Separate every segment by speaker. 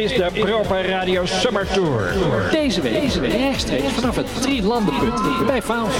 Speaker 1: Is de Proper Radio Summer Tour. Deze week rechtstreeks vanaf het Drielandenpunt bij Vaals.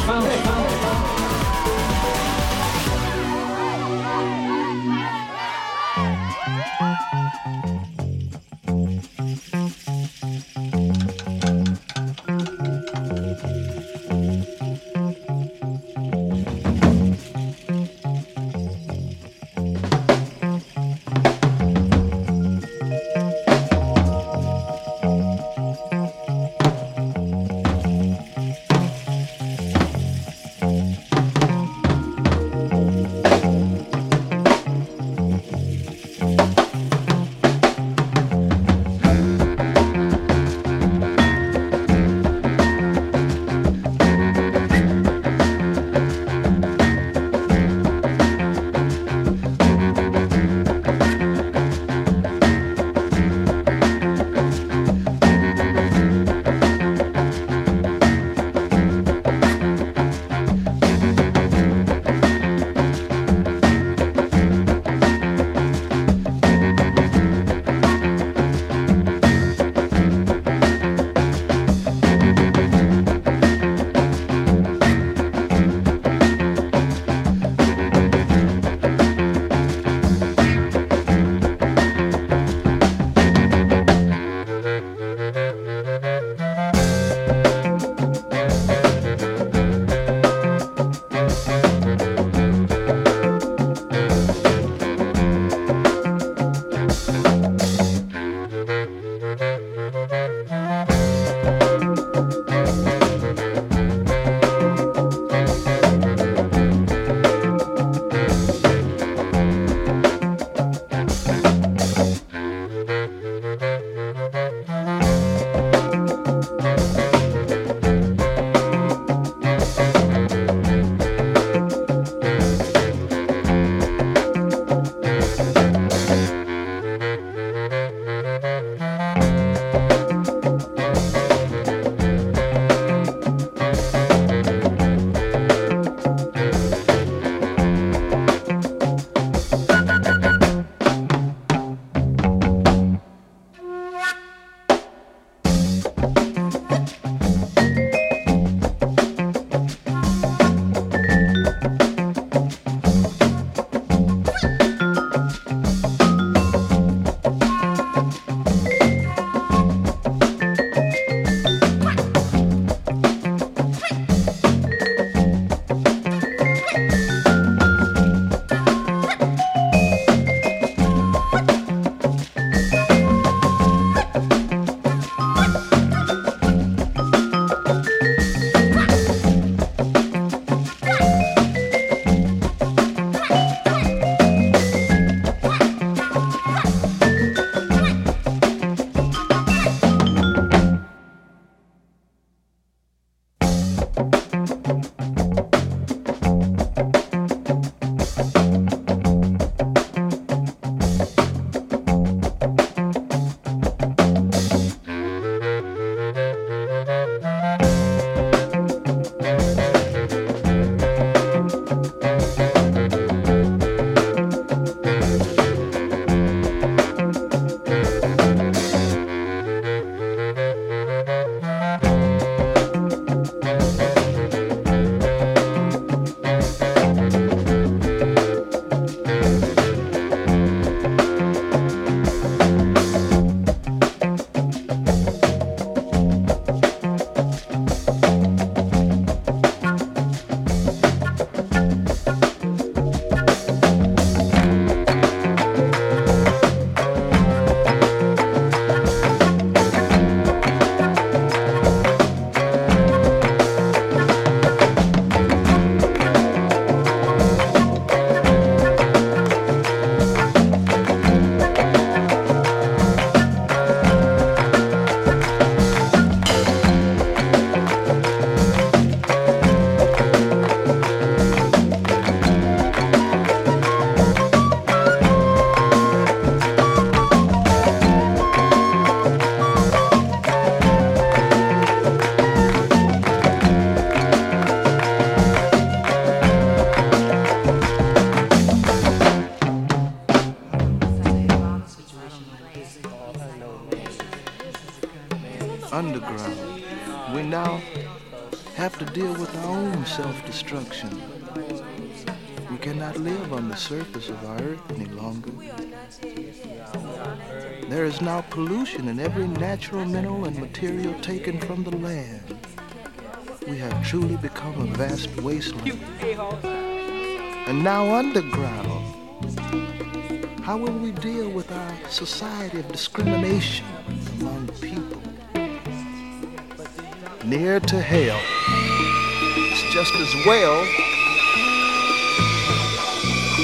Speaker 2: Own self-destruction. We cannot live on the surface of our earth any longer. There is now pollution in every natural mineral and material taken from the land. We have truly become a vast wasteland. And now underground, how will we deal with our society of discrimination among people? Near to hell. Just as well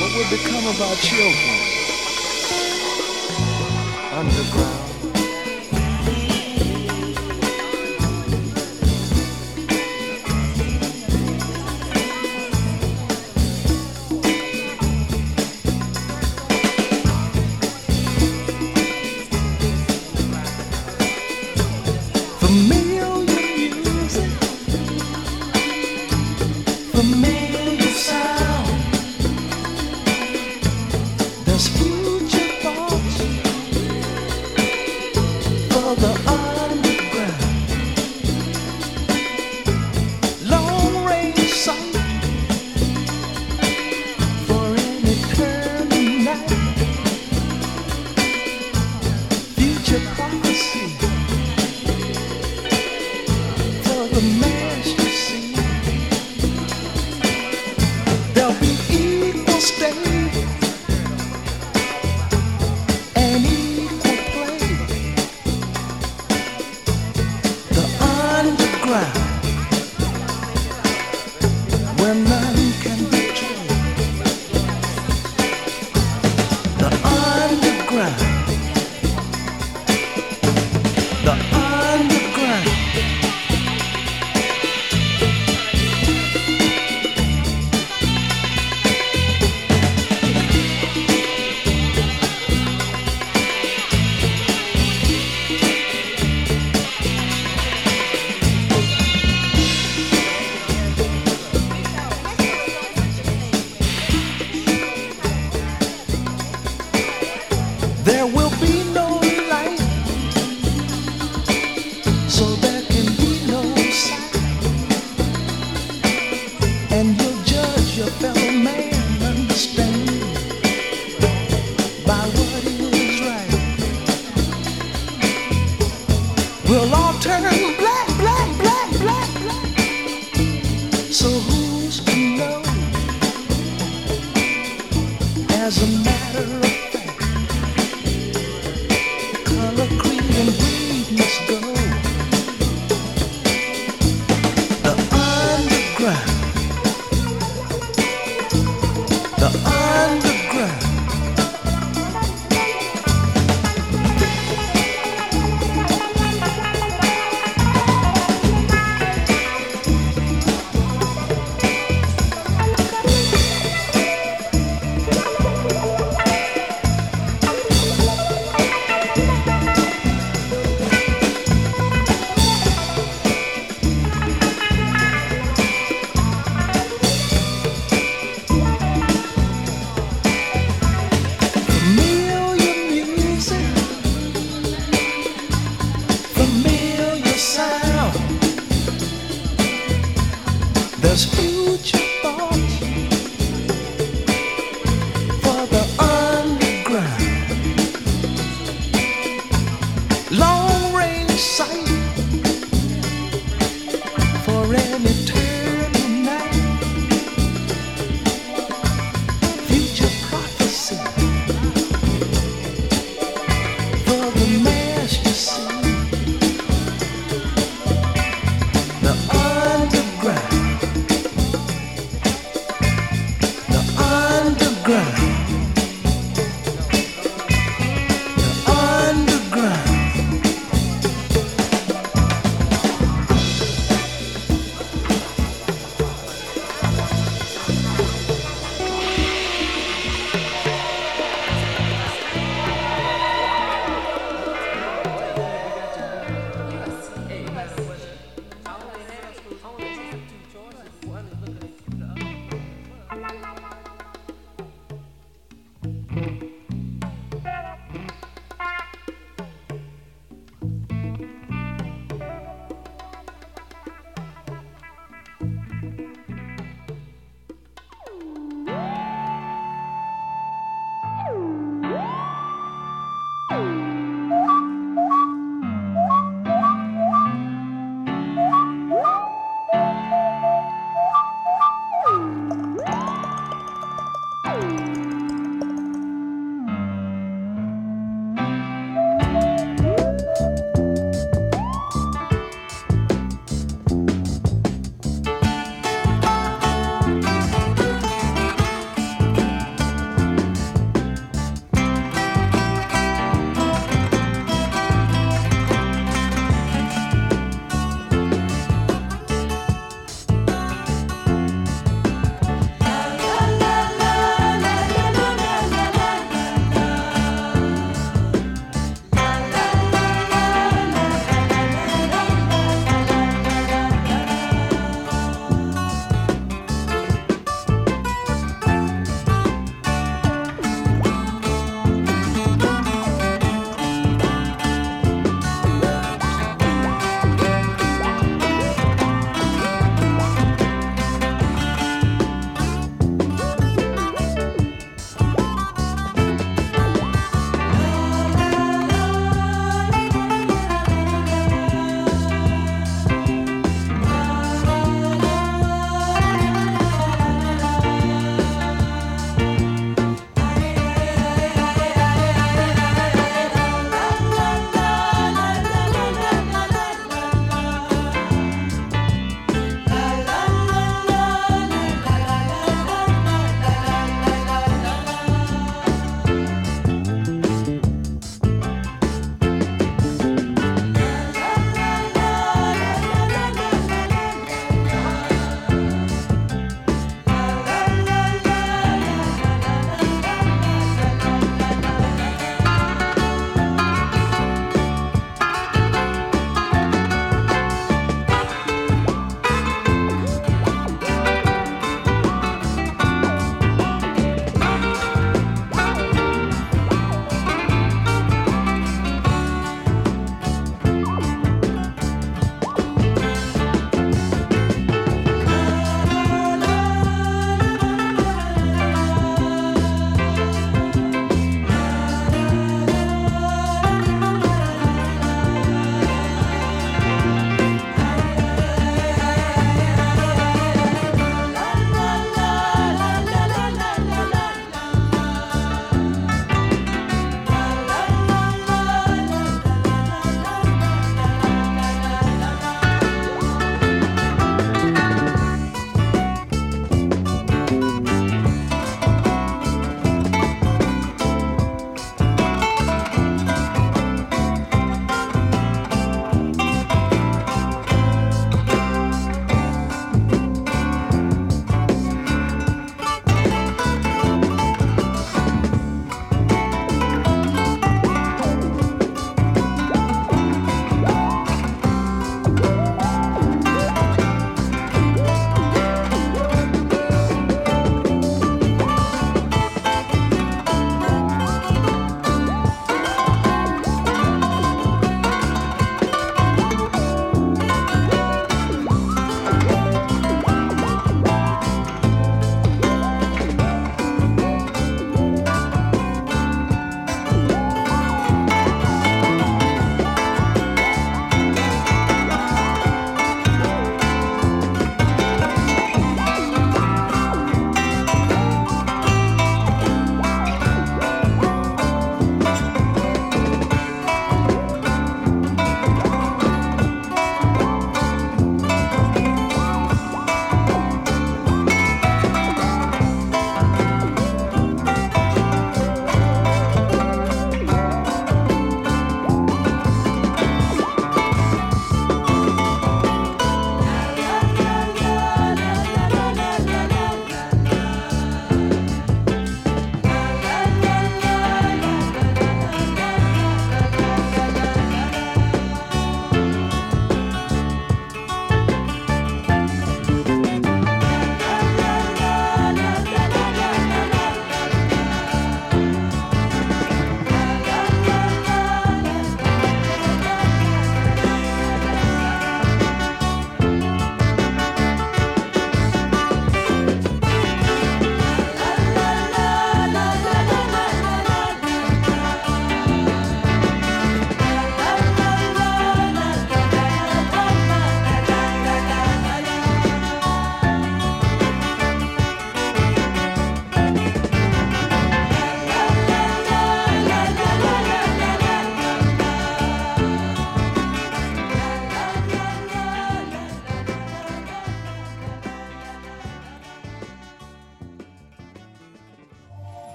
Speaker 2: what will become of our children underground.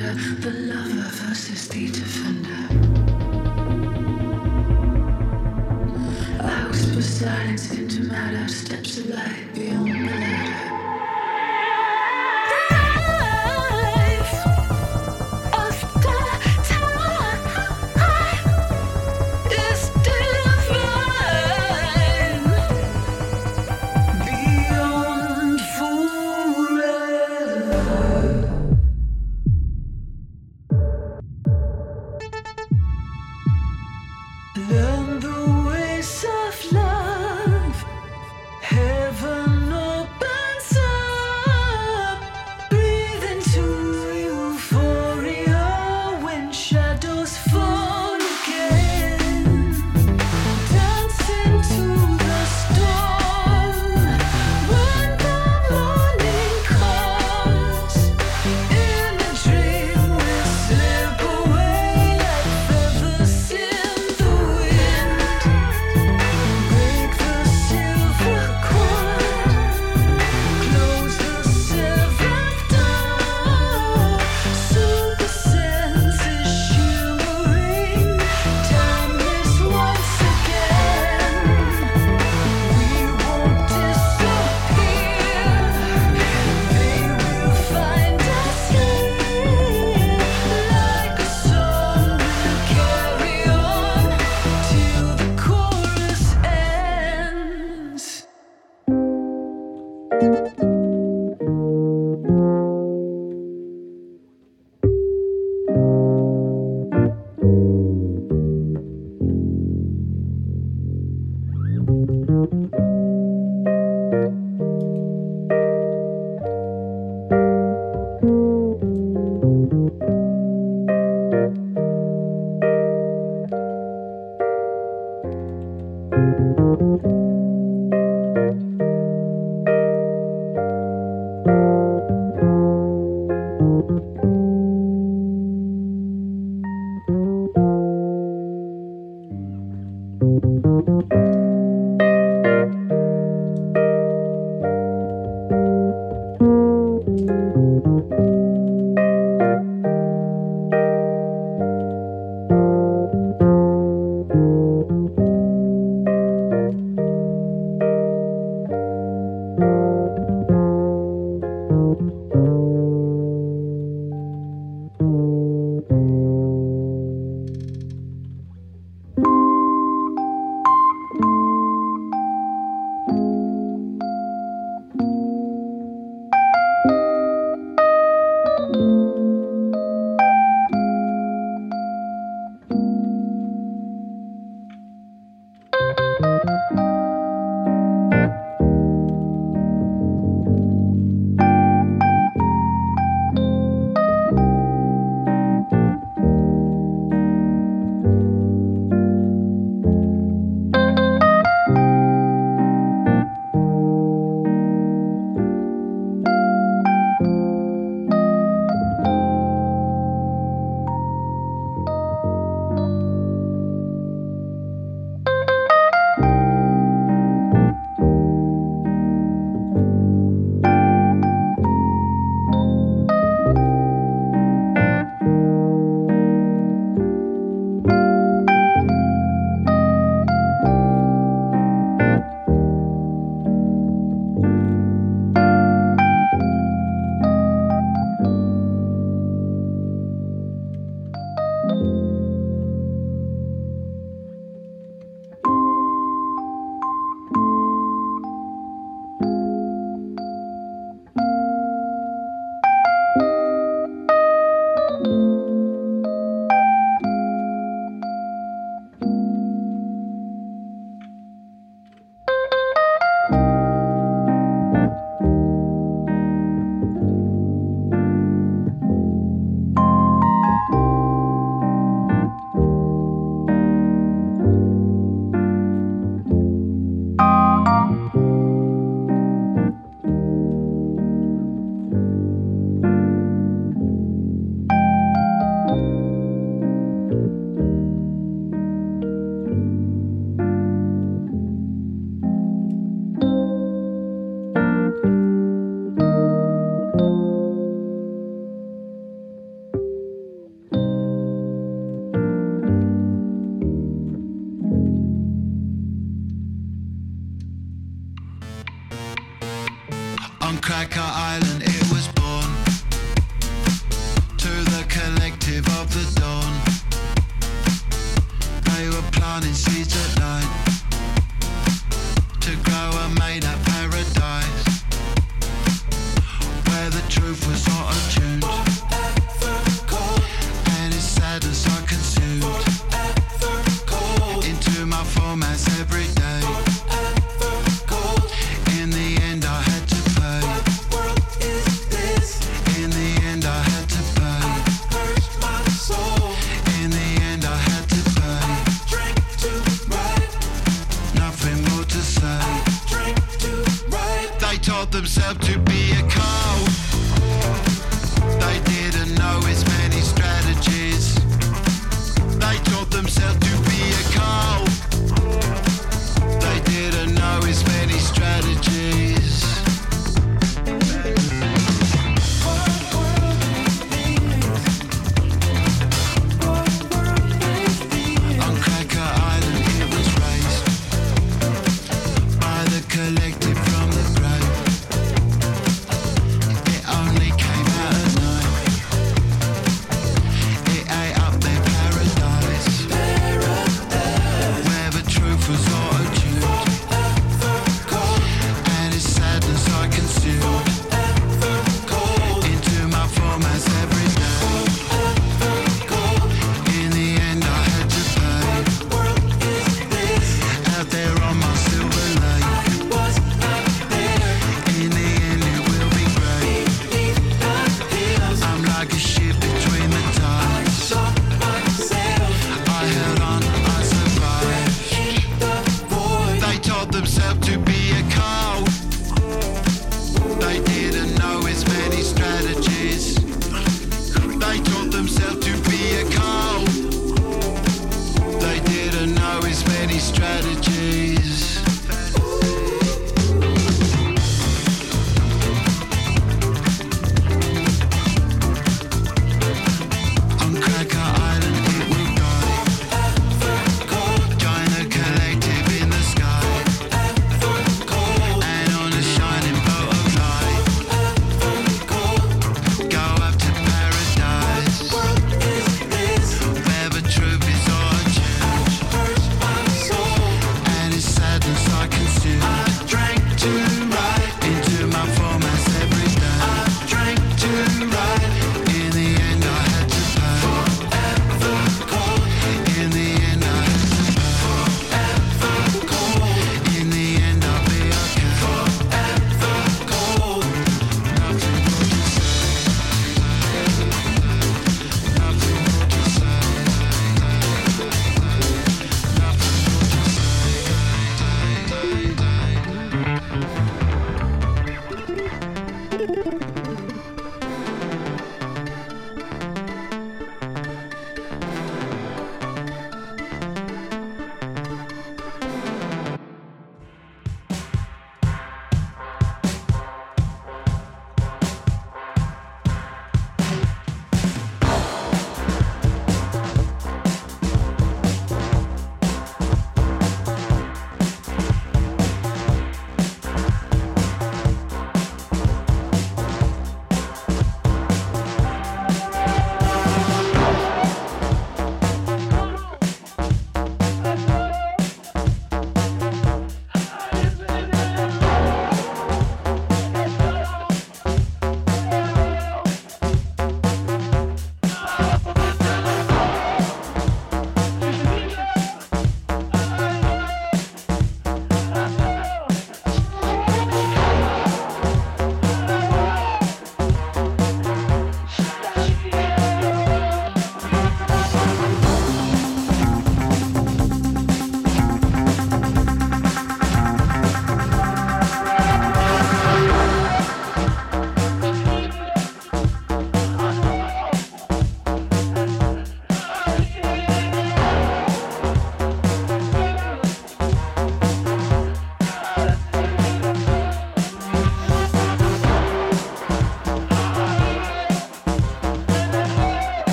Speaker 3: the lover versus the defender. Silence into matter, steps of light beyond the ladder.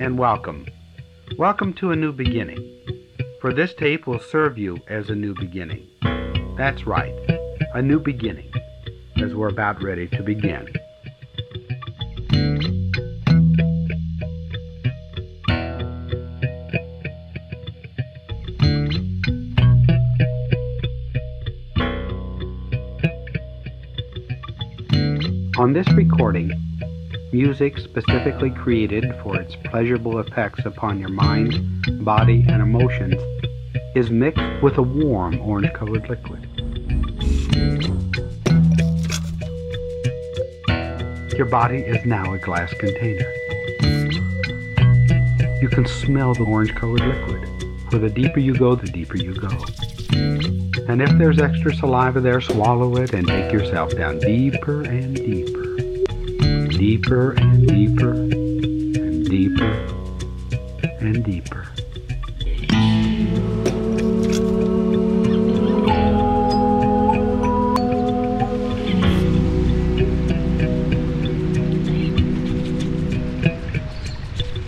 Speaker 4: And welcome. Welcome to a new beginning. For this tape will serve you as a new beginning. That's right, a new beginning, as we're about ready to begin. On this recording, music specifically created for its pleasurable effects upon your mind, body, and emotions is mixed with a warm orange colored liquid. Your body is now a glass container. You can smell the orange colored liquid. For the deeper you go, the deeper you go. And if there's extra saliva there, swallow it and take yourself down deeper and deeper deeper and deeper and deeper and deeper.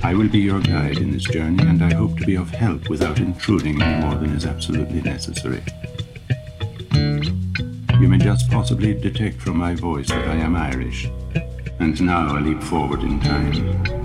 Speaker 5: I will be your guide in this journey, and I hope to be of help without intruding any more than is absolutely necessary. You may just possibly detect from my voice that I am Irish, and now I leap forward in time.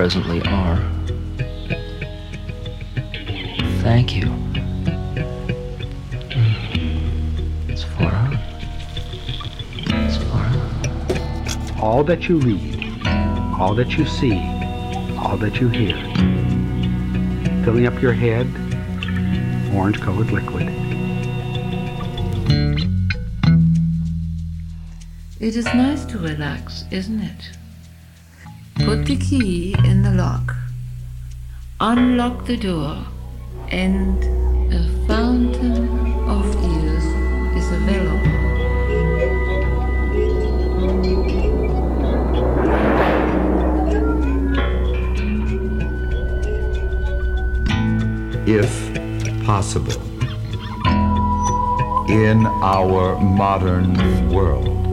Speaker 6: Presently are. Thank you. It's Flora. It's Flora.
Speaker 4: All that you read, all that you see, all that you hear, filling up your head, orange colored liquid.
Speaker 7: It is nice to relax, isn't it? Put the key in the lock, unlock the door, and a fountain of ears is available.
Speaker 8: If possible, in our modern world.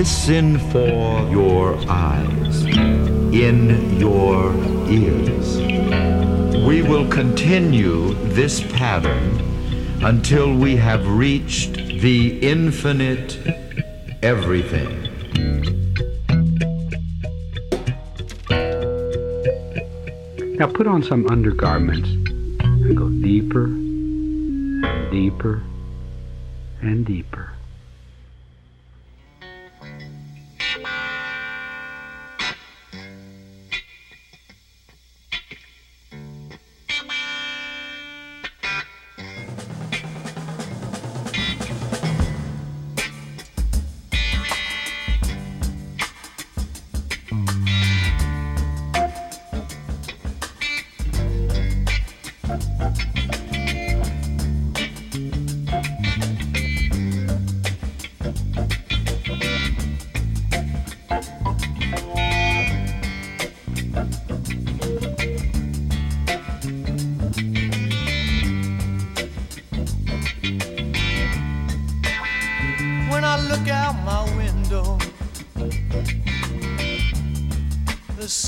Speaker 8: Listen for your eyes, in your ears. We will continue this pattern until we have reached the infinite everything.
Speaker 4: Now put on some undergarments and go deeper and deeper, and deeper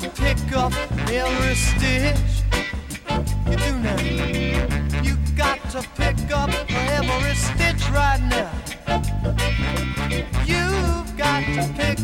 Speaker 9: to pick up every stitch you do now. You got to pick up every stitch right now. You've got to pick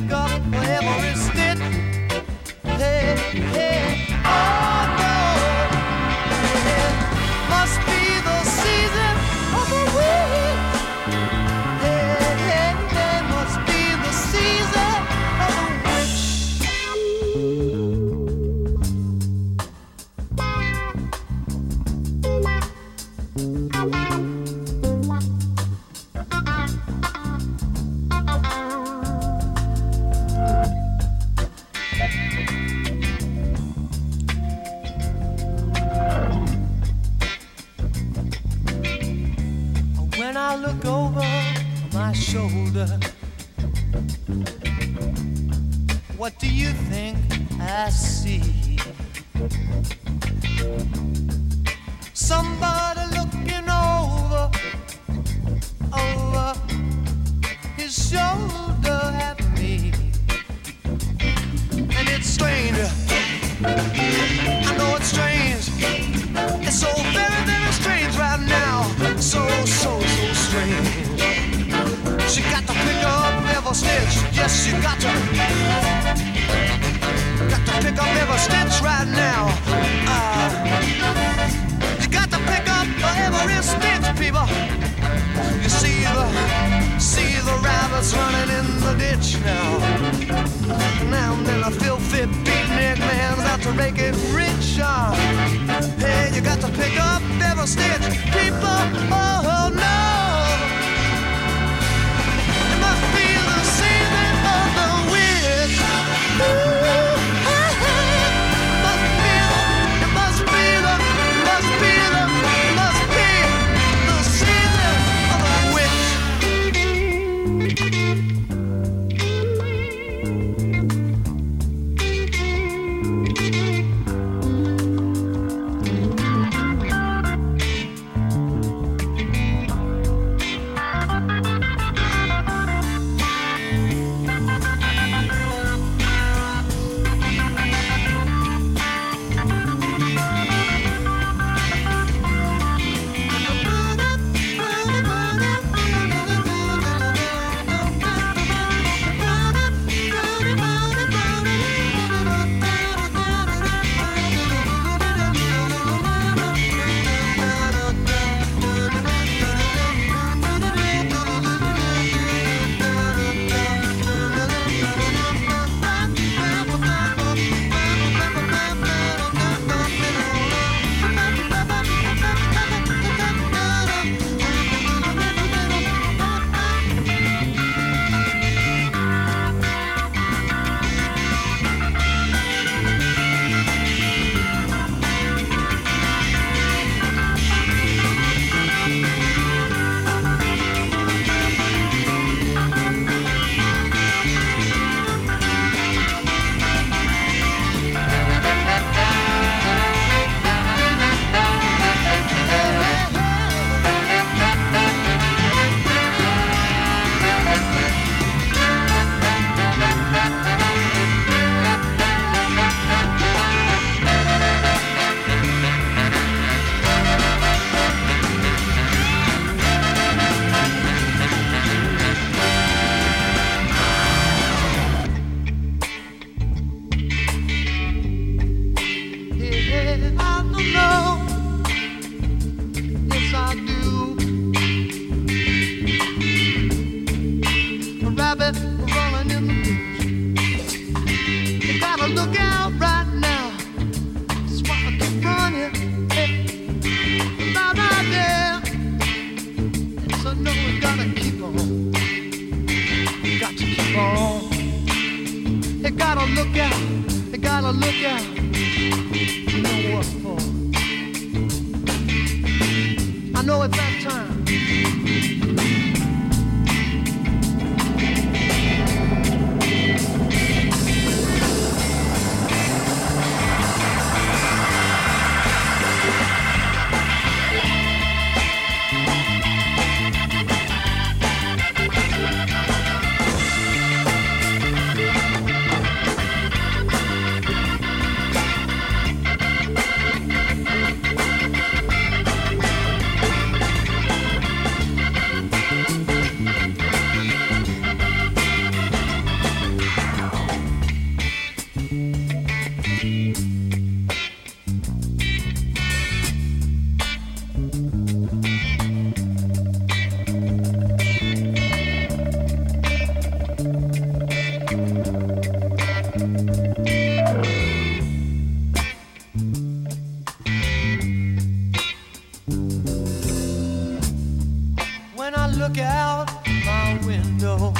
Speaker 9: look out my window,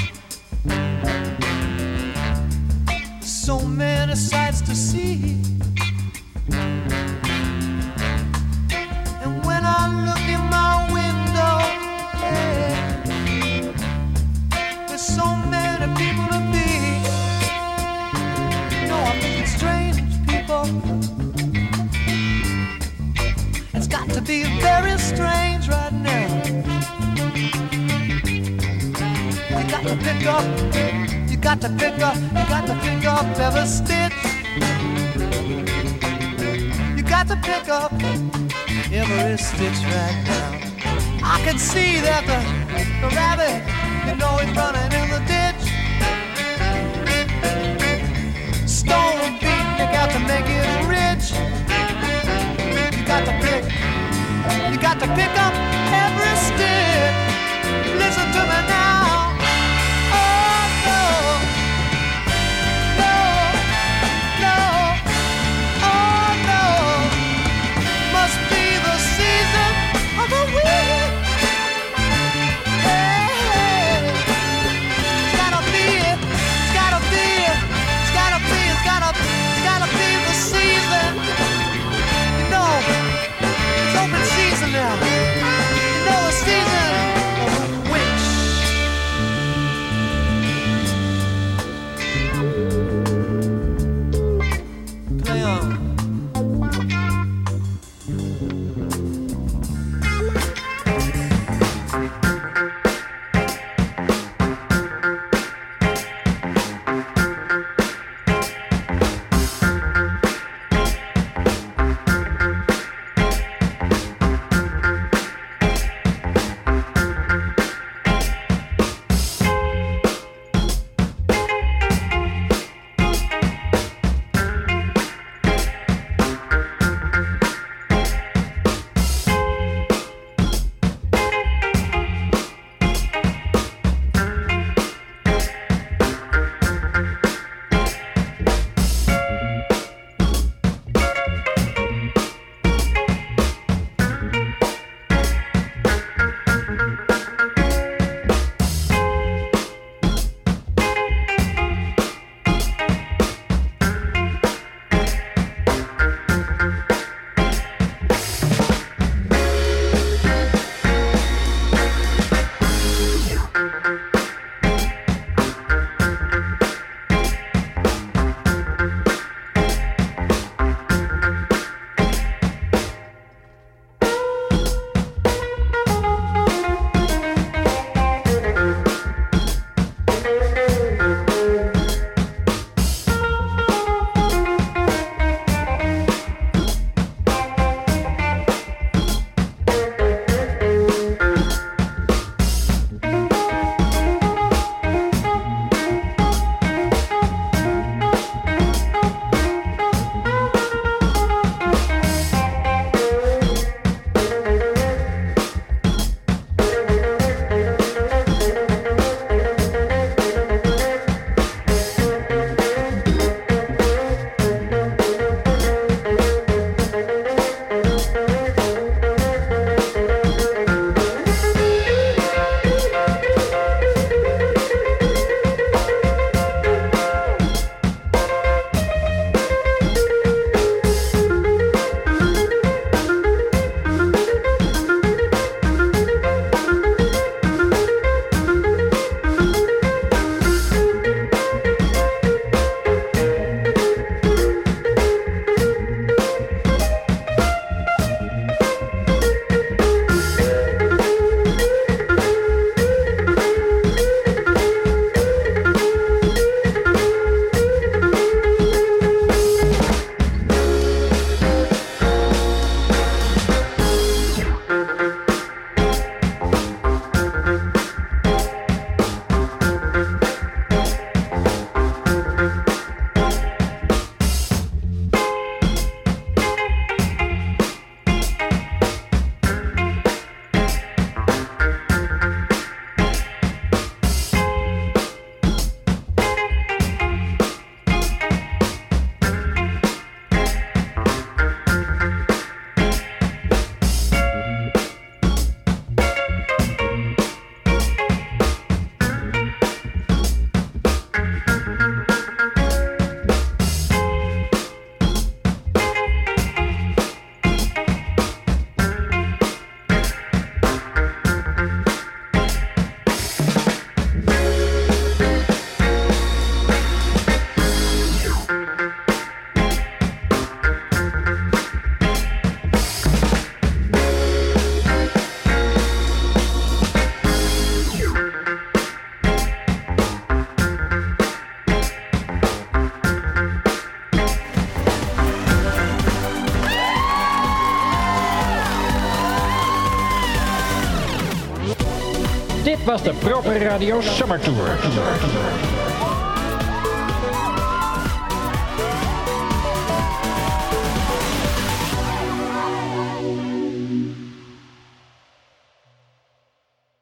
Speaker 9: so many sights to see. To pick up, you got to pick up, you got to pick up every stitch. You got to pick up every stitch right now. I can see that the, the rabbit, you know, he's running in the ditch. Stone beat, you got to make it rich. You got to pick, you got to pick up every stick. Listen to me now.
Speaker 1: Was de Proper Radio Summer Tour.